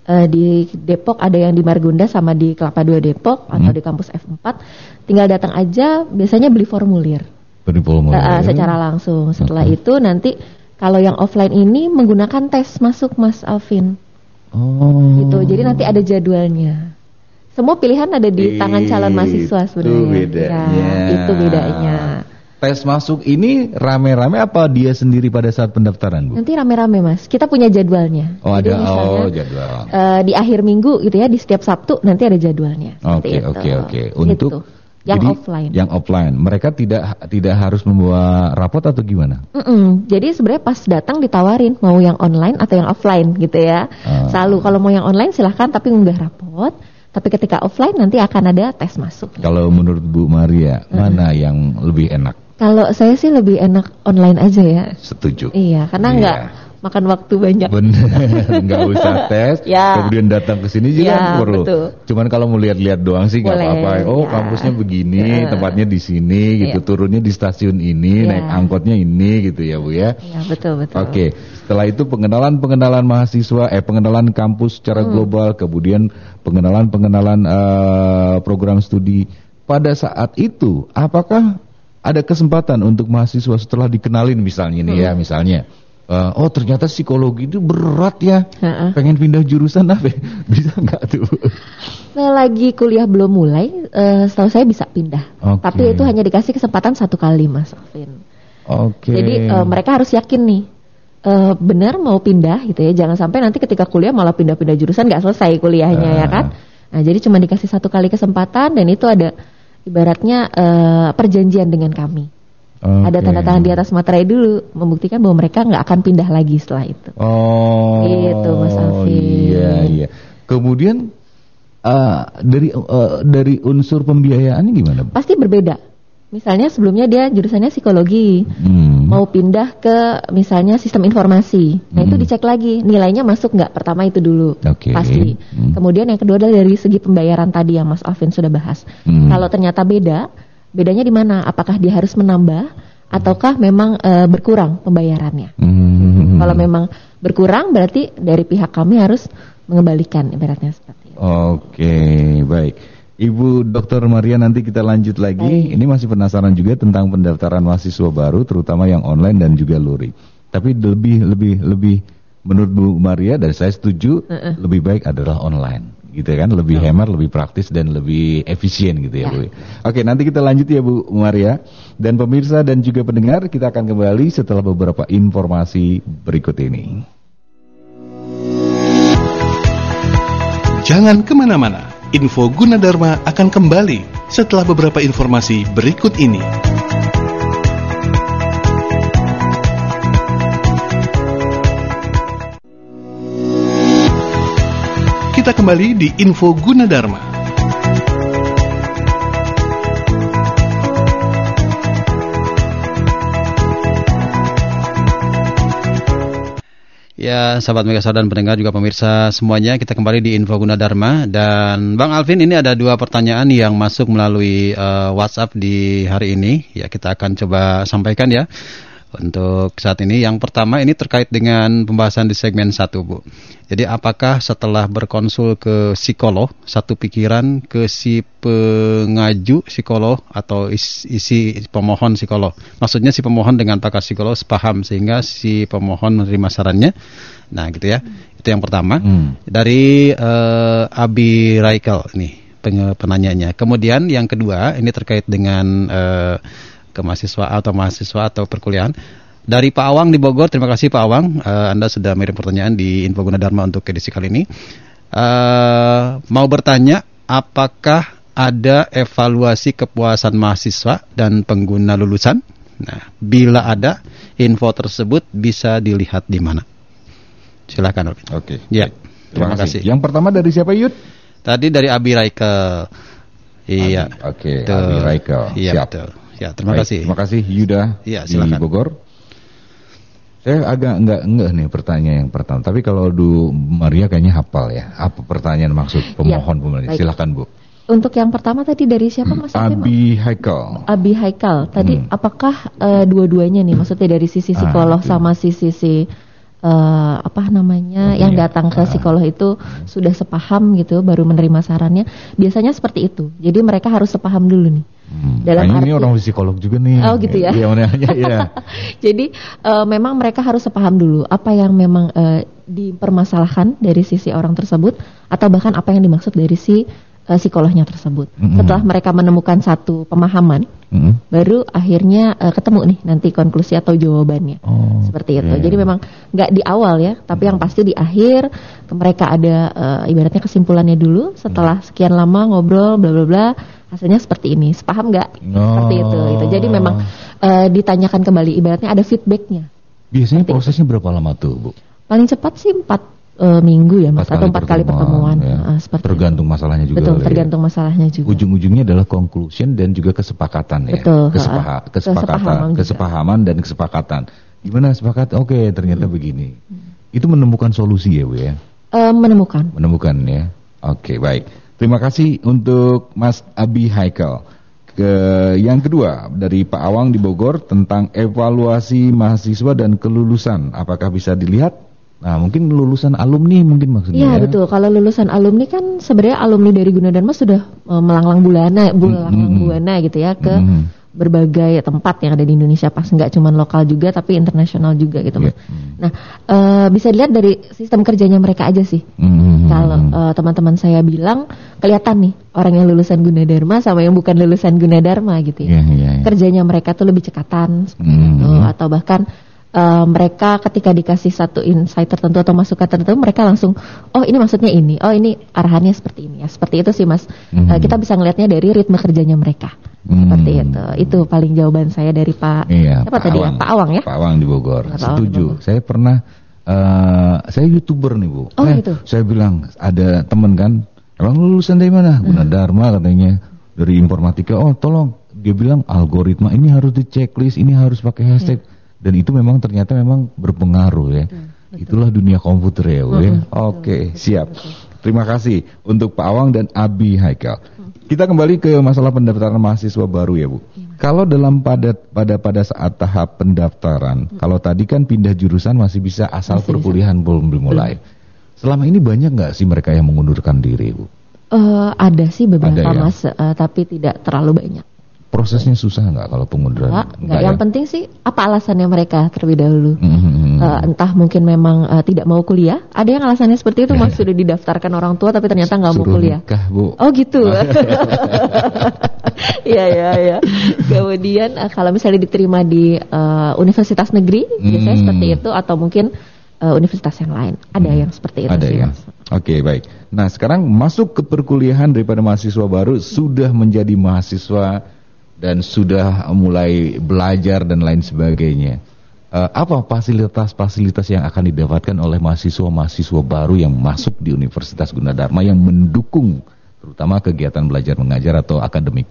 uh, di Depok ada yang di Margunda sama di Kelapa Dua Depok hmm. atau di kampus F4. Tinggal datang aja, biasanya beli formulir. Beli formulir. Uh, secara langsung. Setelah uh -huh. itu nanti kalau yang offline ini menggunakan tes masuk Mas Alvin. Oh. Gitu. Jadi nanti ada jadwalnya. Semua pilihan ada di tangan calon mahasiswa sebenarnya. Itu bedanya. Ya, itu bedanya. Tes masuk ini rame-rame apa dia sendiri pada saat pendaftaran, Bu? Nanti rame-rame, Mas. Kita punya jadwalnya. Oh, Jadi ada misalnya, oh, jadwal. Uh, di akhir minggu gitu ya, di setiap Sabtu nanti ada jadwalnya. Oke, oke, oke. Untuk gitu. yang jadi, offline. Yang offline. Mereka tidak tidak harus membawa rapot atau gimana? Mm -mm. Jadi sebenarnya pas datang ditawarin mau yang online atau yang offline gitu ya. Uh. Selalu kalau mau yang online silahkan tapi ngunggah rapot tapi ketika offline nanti akan ada tes masuk. Kalau menurut Bu Maria, hmm. mana yang lebih enak? Kalau saya sih lebih enak online aja ya. Setuju. Iya, karena iya. nggak makan waktu banyak. Bener, nggak usah tes, ya. kemudian datang ke sini juga ya, perlu. Betul. Cuman kalau mau lihat-lihat doang sih nggak apa-apa. Oh, ya. kampusnya begini, ya. tempatnya di sini, gitu. Ya. Turunnya di stasiun ini, ya. naik angkotnya ini, gitu ya bu ya. Iya betul betul. Oke, setelah itu pengenalan pengenalan mahasiswa, eh pengenalan kampus secara hmm. global, kemudian pengenalan pengenalan uh, program studi. Pada saat itu, apakah ada kesempatan untuk mahasiswa setelah dikenalin misalnya nih ya, hmm. ya, misalnya uh, oh ternyata psikologi itu berat ya, uh-uh. pengen pindah jurusan apa? bisa nggak tuh? lagi kuliah belum mulai, uh, setahu saya bisa pindah. Okay. Tapi itu hanya dikasih kesempatan satu kali, Mas Alvin. Oke. Okay. Jadi uh, mereka harus yakin nih, uh, benar mau pindah gitu ya. Jangan sampai nanti ketika kuliah malah pindah-pindah jurusan nggak selesai kuliahnya uh. ya kan. Nah jadi cuma dikasih satu kali kesempatan dan itu ada ibaratnya uh, perjanjian dengan kami. Okay. Ada tanda tangan di atas materai dulu membuktikan bahwa mereka nggak akan pindah lagi setelah itu. Oh, itu Mas Alfi. Iya iya. Kemudian uh, dari uh, dari unsur pembiayaannya gimana? Pasti berbeda. Misalnya sebelumnya dia jurusannya psikologi, hmm. mau pindah ke misalnya sistem informasi. Nah hmm. itu dicek lagi nilainya masuk nggak? Pertama itu dulu okay. pasti. Hmm. Kemudian yang kedua adalah dari segi pembayaran tadi yang Mas Alvin sudah bahas. Hmm. Kalau ternyata beda, bedanya di mana? Apakah dia harus menambah ataukah memang e, berkurang pembayarannya? Hmm. Kalau memang berkurang berarti dari pihak kami harus mengembalikan ibaratnya seperti itu. Oke, baik. Ibu Dr. Maria nanti kita lanjut lagi. Baik. Ini masih penasaran juga tentang pendaftaran mahasiswa baru terutama yang online dan juga luring. Tapi lebih lebih lebih menurut Bu Maria dan saya setuju uh -uh. lebih baik adalah online gitu kan lebih hemat, lebih praktis dan lebih efisien gitu ya, ya Bu. Oke, nanti kita lanjut ya Bu Maria dan pemirsa dan juga pendengar kita akan kembali setelah beberapa informasi berikut ini. Jangan ke mana-mana, info Gunadarma akan kembali setelah beberapa informasi berikut ini. Kita kembali di Info Gunadarma. Ya, sahabat Mega dan pendengar juga pemirsa semuanya, kita kembali di Info Gunadarma dan Bang Alvin ini ada dua pertanyaan yang masuk melalui uh, WhatsApp di hari ini. Ya, kita akan coba sampaikan ya untuk saat ini. Yang pertama ini terkait dengan pembahasan di segmen satu Bu. Jadi apakah setelah berkonsul ke psikolog, satu pikiran ke si pengaju psikolog atau isi, isi pemohon psikolog. Maksudnya si pemohon dengan pakar psikolog sepaham sehingga si pemohon menerima sarannya. Nah gitu ya. Itu yang pertama. Hmm. Dari uh, Abi Raikel nih penanyanya. Kemudian yang kedua ini terkait dengan uh, ke mahasiswa atau mahasiswa atau perkuliahan. Dari Pak Awang di Bogor, terima kasih Pak Awang. Uh, Anda sudah mirip pertanyaan di Info Gunadarma untuk edisi kali ini. Uh, mau bertanya, apakah ada evaluasi kepuasan mahasiswa dan pengguna lulusan? Nah, bila ada, info tersebut bisa dilihat di mana? Silakan, Oke. Okay. Ya. Terima, Terima kasih. Yang pertama dari siapa, Yud? Tadi dari Abi Raikel. Iya. Oke, okay, Abi Raikel. Iya, Siap. betul. Ya, terima Baik, kasih. Terima kasih Yuda ya, silakan. di Bogor. Saya agak enggak enggak nih pertanyaan yang pertama. Tapi kalau Du Maria kayaknya hafal ya. Apa pertanyaan maksud iya, pemohon ya, pemerintah? Silakan Bu. Untuk yang pertama tadi dari siapa Mas? Abi Haikal. Abi Haikal. Tadi hmm. apakah uh, dua-duanya nih? Maksudnya dari sisi psikolog ah, sama sisi si uh, apa namanya oh, yang iya. datang ke ah. psikolog itu sudah sepaham gitu baru menerima sarannya. Biasanya seperti itu. Jadi mereka harus sepaham dulu nih. Hmm, Dalam arti, ini orang psikolog juga nih. Oh gitu ya. Iya, ya. Jadi uh, memang mereka harus sepaham dulu apa yang memang uh, dipermasalahkan dari sisi orang tersebut atau bahkan apa yang dimaksud dari si uh, psikolognya tersebut. Mm-hmm. Setelah mereka menemukan satu pemahaman, mm-hmm. baru akhirnya uh, ketemu nih nanti konklusi atau jawabannya. Oh, Seperti itu. Jadi memang nggak di awal ya, tapi yang pasti di akhir mereka ada uh, ibaratnya kesimpulannya dulu. Setelah sekian lama ngobrol, bla bla bla hasilnya seperti ini. Sepaham nggak? Oh. Seperti itu. Itu. Jadi memang uh, ditanyakan kembali. Ibaratnya ada feedbacknya. Biasanya seperti prosesnya itu. berapa lama tuh, Bu? Paling cepat sih empat uh, minggu ya, Mas, atau empat kali pertemuan. Ya. Uh, seperti tergantung masalahnya juga. Betul, ya. tergantung masalahnya juga. Ujung-ujungnya adalah conclusion dan juga kesepakatan ya. Betul. Kesepaha uh, kesepakatan, kesepahaman dan kesepakatan. Gimana sepakat? Oke, okay, ternyata hmm. begini. Hmm. Itu menemukan solusi ya, Bu ya? Uh, menemukan. Menemukan ya. Oke, okay, baik. Terima kasih untuk Mas Abi Haikal. Ke yang kedua dari Pak Awang di Bogor tentang evaluasi mahasiswa dan kelulusan. Apakah bisa dilihat? Nah, mungkin lulusan alumni mungkin maksudnya. Iya, ya. betul. Kalau lulusan alumni kan sebenarnya alumni dari Gunadarma sudah uh, melanglang bulana, bulana mm -hmm. buana gitu ya ke mm -hmm berbagai tempat yang ada di Indonesia pas nggak cuma lokal juga tapi internasional juga gitu mas. Yeah. Nah uh, bisa dilihat dari sistem kerjanya mereka aja sih. Mm-hmm. Kalau uh, teman-teman saya bilang kelihatan nih orang yang lulusan Gunadarma sama yang bukan lulusan Gunadarma gitu ya. Yeah, yeah, yeah. Kerjanya mereka tuh lebih cekatan mm-hmm. itu atau bahkan uh, mereka ketika dikasih satu insight tertentu atau masukan tertentu mereka langsung oh ini maksudnya ini. Oh ini arahannya seperti ini. Ya seperti itu sih mas. Mm-hmm. uh, kita bisa ngelihatnya dari ritme kerjanya mereka. Mm-hmm. seperti itu. Itu paling jawaban saya dari Pak iya, siapa Pak tadi ya? Awang. ya Pak Awang ya? Pak Awang di Bogor. Pak setuju. Di Bogor. saya pernah uh, saya youtuber nih bu. Oh, eh, gitu. saya bilang ada temen kan? Emang lulusan dari mana? Gunadarma katanya. Dari informatika. Oh tolong. Dia bilang algoritma ini harus di checklist ini harus pakai hashtag yeah dan itu memang ternyata memang berpengaruh ya. Betul, betul. Itulah dunia komputer ya, Bu. Ya. Oke, okay, siap. Betul. Terima kasih untuk Pak Awang dan Abi Haikal. Kita kembali ke masalah pendaftaran mahasiswa baru ya, Bu. Ya. Kalau dalam pada pada pada saat tahap pendaftaran, hmm. kalau tadi kan pindah jurusan masih bisa asal masih perkuliahan bisa. belum dimulai. Selama ini banyak nggak sih mereka yang mengundurkan diri, Bu? Uh, ada sih beberapa ada, ya? mas, uh, tapi tidak terlalu banyak. Prosesnya susah nggak kalau pengunduran? Enggak, enggak. Yang ya? penting sih apa alasannya mereka terlebih dahulu. Mm-hmm. Uh, entah mungkin memang uh, tidak mau kuliah. Ada yang alasannya seperti itu, mas sudah didaftarkan orang tua tapi ternyata nggak mau kuliah. Nikah, Bu. Oh gitu. Iya iya iya. Kemudian uh, kalau misalnya diterima di uh, universitas negeri, mm. biasanya seperti itu atau mungkin uh, universitas yang lain. Ada hmm. yang seperti itu. Ada sih, ya. Oke okay, baik. Nah sekarang masuk ke perkuliahan daripada mahasiswa baru sudah menjadi mahasiswa dan sudah mulai belajar dan lain sebagainya. Uh, apa fasilitas-fasilitas yang akan didapatkan oleh mahasiswa-mahasiswa baru yang masuk di Universitas Gunadarma yang mendukung terutama kegiatan belajar mengajar atau akademik?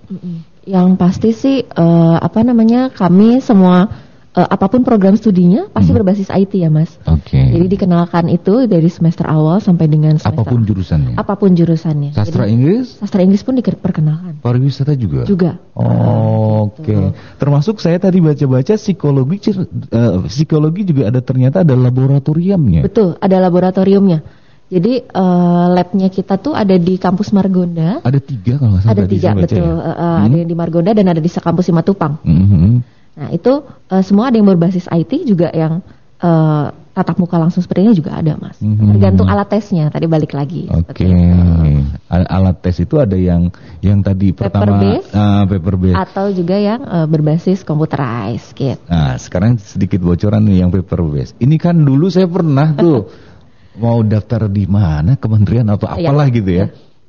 Yang pasti sih uh, apa namanya kami semua uh, apa pun program studinya pasti hmm. berbasis IT ya mas. Oke. Okay. Jadi dikenalkan itu dari semester awal sampai dengan semester apa pun jurusannya. Apa pun jurusannya. Sastra Jadi, Inggris? Sastra Inggris pun diperkenalkan. Pariwisata juga. Juga. Oh, Oke. Okay. Termasuk saya tadi baca-baca psikologi uh, psikologi juga ada ternyata ada laboratoriumnya. Betul, ada laboratoriumnya. Jadi uh, labnya kita tuh ada di kampus Margonda. Ada tiga kalau nggak salah. Ada tiga betul. Ya? Uh, hmm. Ada yang di Margonda dan ada di kampus Simatupang. Hmm. Nah itu uh, semua ada yang berbasis IT juga yang uh, tatap muka langsung seperti ini juga ada mas. Mm-hmm. Tergantung alat tesnya. Tadi balik lagi. Oke. Okay. Alat tes itu ada yang yang tadi paper pertama base, uh, paper base atau juga yang uh, berbasis computerized gitu. Nah sekarang sedikit bocoran nih yang paper base. Ini kan dulu saya pernah tuh mau daftar di mana kementerian atau iya. apalah ya. gitu ya. ya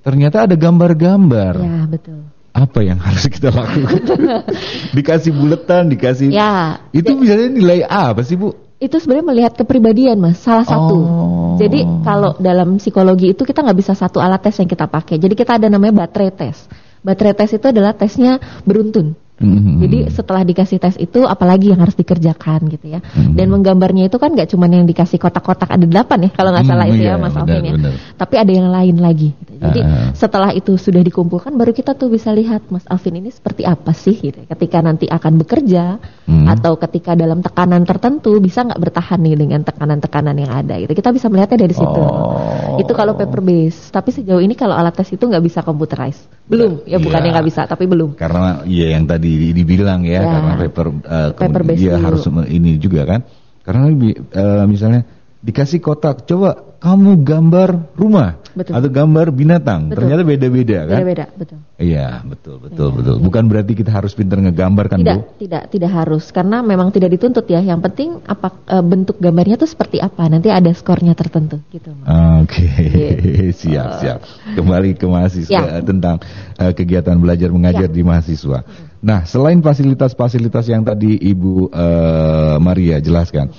ternyata ada gambar-gambar. Ya, betul. Apa yang harus kita lakukan? dikasih buletan, dikasih. Ya. Itu misalnya nilai A apa sih, Bu? Itu sebenarnya melihat kepribadian, Mas. Salah satu. Oh. Jadi kalau dalam psikologi itu kita nggak bisa satu alat tes yang kita pakai. Jadi kita ada namanya baterai tes. Baterai tes itu adalah tesnya beruntun. Mm-hmm. Jadi setelah dikasih tes itu apalagi yang harus dikerjakan gitu ya. Mm-hmm. Dan menggambarnya itu kan nggak cuma yang dikasih kotak-kotak ada delapan ya kalau nggak mm, salah itu iya, ya Mas Alvin ya. Tapi ada yang lain lagi. Gitu. Jadi uh. setelah itu sudah dikumpulkan baru kita tuh bisa lihat Mas Alvin ini seperti apa sih gitu. Ya. Ketika nanti akan bekerja mm. atau ketika dalam tekanan tertentu bisa nggak bertahan nih dengan tekanan-tekanan yang ada gitu. Kita bisa melihatnya dari situ. Oh. Itu kalau paper base. Tapi sejauh ini kalau alat tes itu nggak bisa computerized. Belum ya, ya bukannya nggak bisa tapi belum. Karena iya yang tadi di, dibilang ya, ya. karena paper uh, paper dia harus ini juga kan. Karena uh, misalnya dikasih kotak coba kamu gambar rumah betul. atau gambar binatang betul. ternyata beda-beda kan beda-beda betul iya betul betul ya, betul ya. bukan berarti kita harus pintar ngegambar kan tidak Bu? tidak tidak harus karena memang tidak dituntut ya yang penting apa e, bentuk gambarnya tuh seperti apa nanti ada skornya tertentu gitu oke okay. gitu. siap siap kembali ke mahasiswa ya. tentang uh, kegiatan belajar mengajar ya. di mahasiswa nah selain fasilitas-fasilitas yang tadi Ibu uh, Maria jelaskan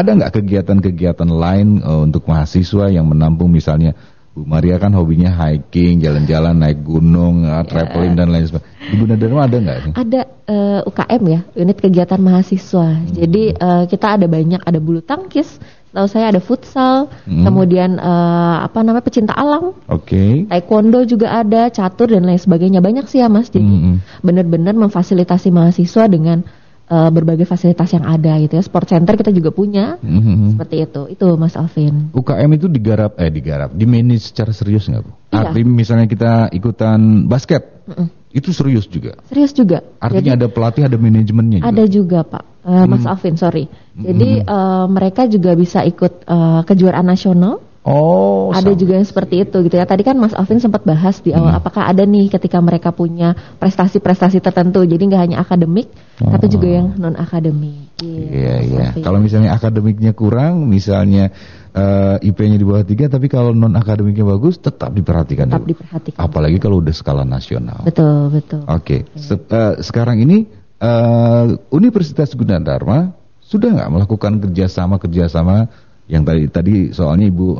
ada nggak kegiatan-kegiatan lain uh, untuk mahasiswa yang menampung misalnya Bu Maria kan hobinya hiking, jalan-jalan, naik gunung, uh, traveling dan lain sebagainya. Ibu Nadarma ada nggak? Ada uh, eh, UKM ya, unit kegiatan mahasiswa. Hmm. Jadi uh, kita ada banyak, ada bulu tangkis, tahu saya ada futsal, hmm. kemudian uh, apa namanya pecinta alam, Oke. Okay. taekwondo juga ada, catur dan lain sebagainya banyak sih ya mas. Jadi hmm. benar-benar memfasilitasi mahasiswa dengan uh, berbagai fasilitas yang ada gitu ya. Sport center kita juga punya. Mm-hmm. Seperti itu. Itu Mas Alvin. UKM itu digarap eh digarap, di manage secara serius nggak Bu? Iya. Artinya misalnya kita ikutan basket. Mm-mm. Itu serius juga. Serius juga. Artinya Jadi, ada pelatih, ada manajemennya juga. Ada juga, Pak. Uh, Mas mm. Alvin, sorry. Jadi mm. uh, mereka juga bisa ikut uh, kejuaraan nasional Oh, ada juga yang seperti itu gitu ya. Tadi kan Mas Alvin sempat bahas di awal, hmm. apakah ada nih ketika mereka punya prestasi-prestasi tertentu, jadi nggak hanya akademik, oh. tapi juga yang non akademik. Iya iya. Kalau misalnya akademiknya kurang, misalnya uh, eh, IP-nya di bawah tiga, tapi kalau non akademiknya bagus, tetap diperhatikan. Tetap dulu. diperhatikan. Apalagi kalau udah skala nasional. Betul betul. Oke. Okay. Se uh, sekarang ini uh, Universitas Gunadarma sudah nggak melakukan kerjasama kerjasama yang tadi tadi soalnya ibu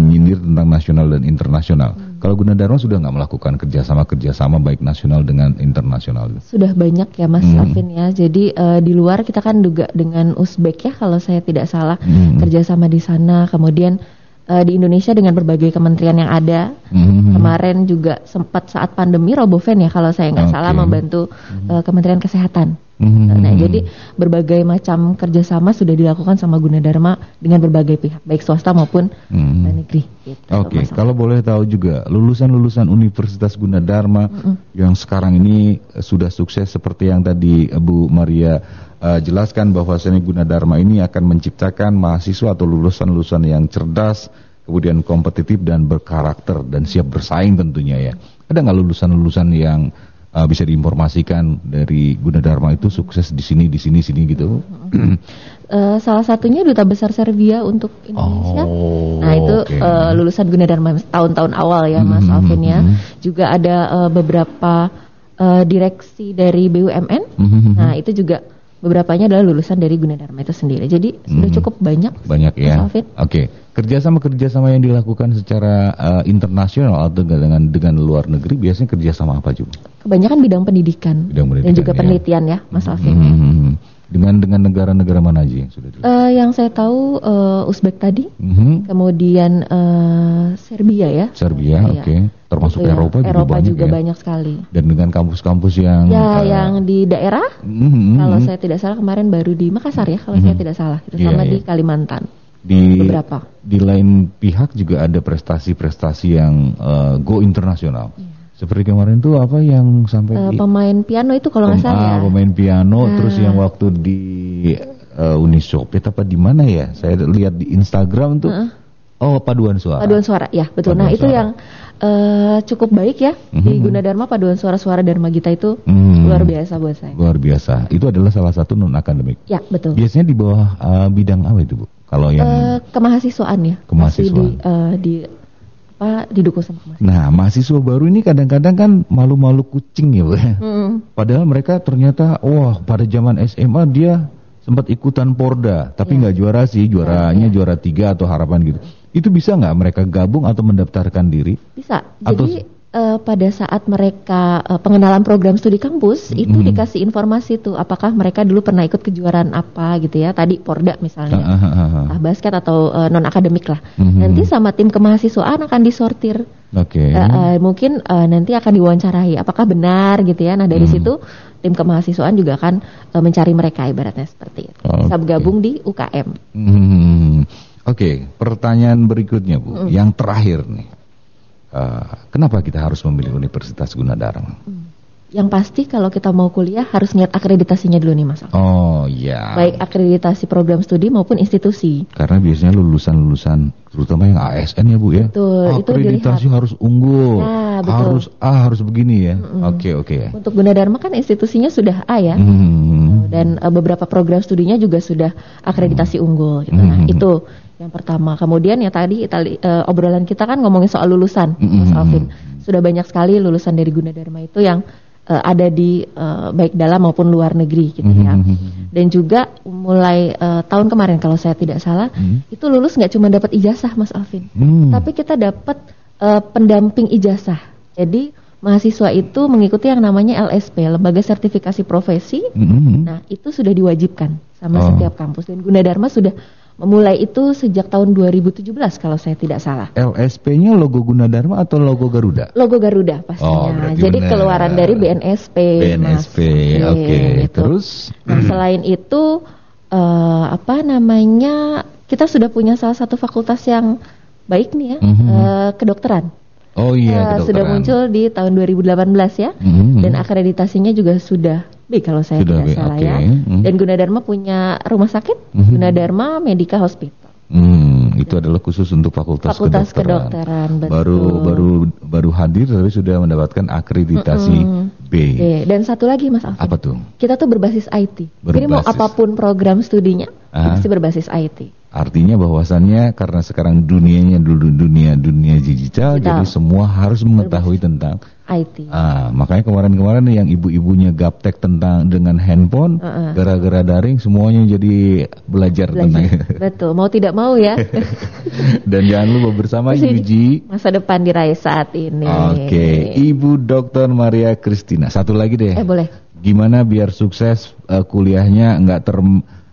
nyindir tentang nasional dan internasional. Hmm. Kalau Gunadarma sudah nggak melakukan kerjasama kerjasama baik nasional dengan internasional? Sudah banyak ya Mas hmm. Alvin ya. Jadi uh, di luar kita kan juga dengan Uzbek ya kalau saya tidak salah hmm. kerjasama di sana. Kemudian uh, di Indonesia dengan berbagai kementerian yang ada. Hmm. Kemarin juga sempat saat pandemi Roboven ya kalau saya nggak okay. salah membantu uh, Kementerian Kesehatan. Hmm. Nah, jadi berbagai macam kerjasama sudah dilakukan sama Gunadarma dengan berbagai pihak, baik swasta maupun hmm. negeri. Gitu, Oke, okay. kalau boleh tahu juga lulusan-lulusan Universitas Gunadarma hmm. yang sekarang ini sudah sukses seperti yang tadi Bu Maria uh, jelaskan bahwa Seni Gunadarma ini akan menciptakan mahasiswa atau lulusan-lulusan yang cerdas, kemudian kompetitif dan berkarakter dan siap bersaing tentunya ya. Ada nggak lulusan-lulusan yang uh, bisa diinformasikan dari Gunadarma itu sukses di sini di sini sini gitu. uh, salah satunya duta besar Serbia untuk Indonesia. Oh, nah itu okay. uh, lulusan Gunadarma tahun-tahun awal ya Mas mm -hmm. Alvin ya. Mm-hmm. Juga ada uh, beberapa uh, direksi dari BUMN. Mm -hmm. Nah itu juga beberapanya adalah lulusan dari Gunadarma itu sendiri. Jadi hmm. sudah cukup banyak. Banyak ya. Oke. Okay. Kerjasama kerjasama yang dilakukan secara uh, internasional atau dengan dengan luar negeri biasanya kerjasama apa juga? Kebanyakan bidang pendidikan, bidang pendidikan dan juga ya. penelitian ya, Mas hmm. Alvin. Hmm, hmm, hmm. Dengan dengan negara-negara mana aja yang sudah? Uh, yang saya tahu uh, Uzbek tadi, mm-hmm. kemudian uh, Serbia ya. Serbia, iya. oke. Okay. Termasuk ya. Eropa, juga Eropa banyak juga ya? banyak sekali. Dan dengan kampus-kampus yang ya uh, yang di daerah, mm-hmm. kalau saya tidak salah kemarin baru di Makassar ya, kalau mm-hmm. saya tidak salah, itu yeah, sama yeah. di Kalimantan. Di beberapa. Di lain pihak juga ada prestasi-prestasi yang uh, go internasional. Yeah seperti kemarin tuh apa yang sampai uh, di, pemain piano itu kalau nggak salah. Ah, pemain piano nah. terus yang waktu di uh, Uni Soviet apa di mana ya? Saya lihat di Instagram tuh. Uh -uh. Oh, paduan suara. Paduan suara, ya betul. Paduan nah, suara. itu yang uh, cukup baik ya mm -hmm. di Gunadarma paduan suara-suara Dharma Gita itu mm. luar biasa buat saya. Luar biasa. Itu adalah salah satu non akademik. Ya, betul. Biasanya di bawah uh, bidang apa itu, Bu? Kalau yang uh, kemahasiswaan ya. Kemahasiswaan. Masih di uh, di apa didukung sama mahasiswa. Nah, mahasiswa baru ini kadang-kadang kan malu-malu kucing ya, Bu. Hmm. Padahal mereka ternyata wah pada zaman SMA dia sempat ikutan Porda, tapi iya. nggak yeah. juara sih, juaranya yeah. juara tiga atau harapan gitu. Itu bisa nggak mereka gabung atau mendaftarkan diri? Bisa. Atau... Uh, pada saat mereka uh, pengenalan program studi kampus itu dikasih informasi tuh apakah mereka dulu pernah ikut kejuaraan apa gitu ya tadi Porda misalnya uh, uh, uh, uh. basket atau uh, non akademik lah mm-hmm. nanti sama tim kemahasiswaan akan disortir okay. uh, uh, mungkin uh, nanti akan diwawancarai apakah benar gitu ya nah dari mm. situ tim kemahasiswaan juga akan uh, mencari mereka ibaratnya seperti itu okay. bisa bergabung di UKM. Hmm. Oke, okay. pertanyaan berikutnya Bu, mm. yang terakhir nih uh, kenapa kita harus memilih Universitas Gunadarma? Hmm. Yang pasti kalau kita mau kuliah harus lihat akreditasinya dulu nih Mas. Oh iya. Baik akreditasi program studi maupun institusi. Karena biasanya lulusan-lulusan terutama yang ASN ya Bu ya. Betul. Akreditasi itu harus unggul. Ya, betul. Harus A harus begini ya. Oke mm -hmm. oke. Okay, okay. Untuk Gunadarma kan institusinya sudah A ya. Mm -hmm. Dan uh, beberapa program studinya juga sudah akreditasi mm -hmm. unggul. Gitu. Nah mm -hmm. itu yang pertama. Kemudian ya tadi Itali, uh, obrolan kita kan ngomongin soal lulusan, mm -hmm. Mas Alvin. Sudah banyak sekali lulusan dari Gunadarma itu yang uh, ada di uh, baik dalam maupun luar negeri gitu ya. Mm -hmm. Dan juga mulai uh, tahun kemarin kalau saya tidak salah, mm -hmm. itu lulus nggak cuma dapat ijazah Mas Alvin, mm -hmm. tapi kita dapat uh, pendamping ijazah. Jadi mahasiswa itu mengikuti yang namanya LSP, Lembaga Sertifikasi Profesi. Mm -hmm. Nah, itu sudah diwajibkan sama oh. setiap kampus dan Gunadarma sudah memulai itu sejak tahun 2017 kalau saya tidak salah. LSP-nya logo Gunadarma atau logo Garuda? Logo Garuda pastinya. Oh, Jadi benar. keluaran dari BNSP. BNSP, oke. Okay. Gitu. Terus? Nah, selain itu uh, apa namanya? Kita sudah punya salah satu fakultas yang baik nih ya, mm -hmm. uh, kedokteran. Oh iya, uh, sudah muncul di tahun 2018 ya, mm -hmm. dan akreditasinya juga sudah B kalau saya sudah tidak B. salah okay. ya. Mm -hmm. Dan Gunadarma punya rumah sakit, mm -hmm. Gunadarma Medica Hospital. Hmm, itu adalah khusus untuk fakultas, fakultas kedokteran. kedokteran betul. Baru baru baru hadir tapi sudah mendapatkan akreditasi mm -hmm. B. B. Dan satu lagi Mas Alvin. Apa tuh? Kita tuh berbasis IT. Berbasis. Jadi mau apa pun program studinya, pasti berbasis IT. Artinya bahwasannya karena sekarang dunianya dulu dunia dunia digital, jadi semua harus mengetahui tentang IT. Ah, makanya kemarin-kemarin yang ibu-ibunya gaptek tentang dengan handphone, gara-gara uh -uh. daring semuanya jadi belajar, belajar. tentang. Betul, mau tidak mau ya. Dan jangan lupa bersama Yuji. Masa depan diraih saat ini. Oke, okay. Ibu Dr. Maria Kristina. Satu lagi deh. Eh boleh. Gimana biar sukses uh, kuliahnya nggak ter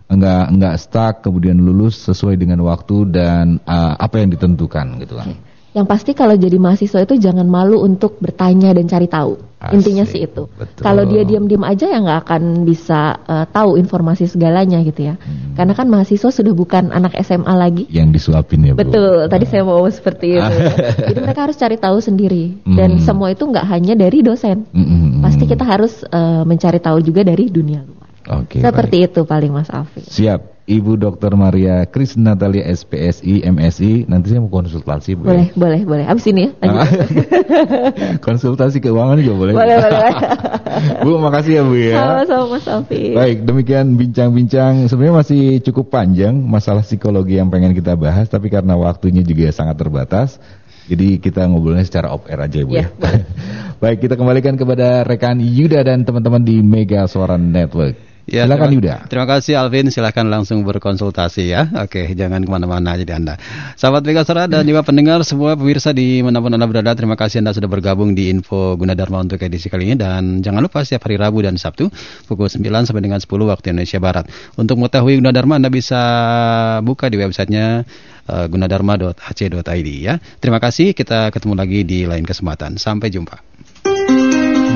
nggak nggak stuck kemudian lulus sesuai dengan waktu dan uh, apa yang ditentukan gitu kan. Yang pasti kalau jadi mahasiswa itu jangan malu untuk bertanya dan cari tahu. Asik, Intinya sih itu. Kalau dia diam-diam aja ya nggak akan bisa uh, tahu informasi segalanya gitu ya. Hmm. Karena kan mahasiswa sudah bukan anak SMA lagi. Yang disuapin ya Bu. Betul. Tadi saya mau seperti itu. ya. Jadi mereka harus cari tahu sendiri. Dan hmm. semua itu nggak hanya dari dosen. Hmm. Pasti kita harus uh, mencari tahu juga dari dunia luar. Oke. Seperti baik. itu paling Mas Alfi. Siap. Ibu Dr. Maria Kris Natalia SPSI MSI nanti saya mau konsultasi Bu. Boleh, ya? boleh, boleh. Habis ini ya. konsultasi keuangan juga boleh. Boleh, boleh. Bu, makasih ya Bu ya. Sama-sama Mas Alfi. Baik, demikian bincang-bincang sebenarnya masih cukup panjang masalah psikologi yang pengen kita bahas tapi karena waktunya juga sangat terbatas. Jadi kita ngobrolnya secara off air aja Bu ya. ya. Baik, kita kembalikan kepada rekan Yuda dan teman-teman di Mega Suara Network. Ya, silakan Yuda. Terima kasih Alvin, silakan langsung berkonsultasi ya. Oke, jangan ke mana-mana jadi Anda. Sahabat Megasora dan juga pendengar semua pemirsa di mana pun Anda berada, terima kasih Anda sudah bergabung di Info Gunadarma untuk edisi kali ini. Dan jangan lupa setiap hari Rabu dan Sabtu pukul 9 sampai dengan 10 waktu Indonesia Barat. Untuk mengetahui Gunadarma Anda bisa buka di websitenya uh, gunadarma.ac.id ya. Terima kasih, kita ketemu lagi di lain kesempatan. Sampai jumpa.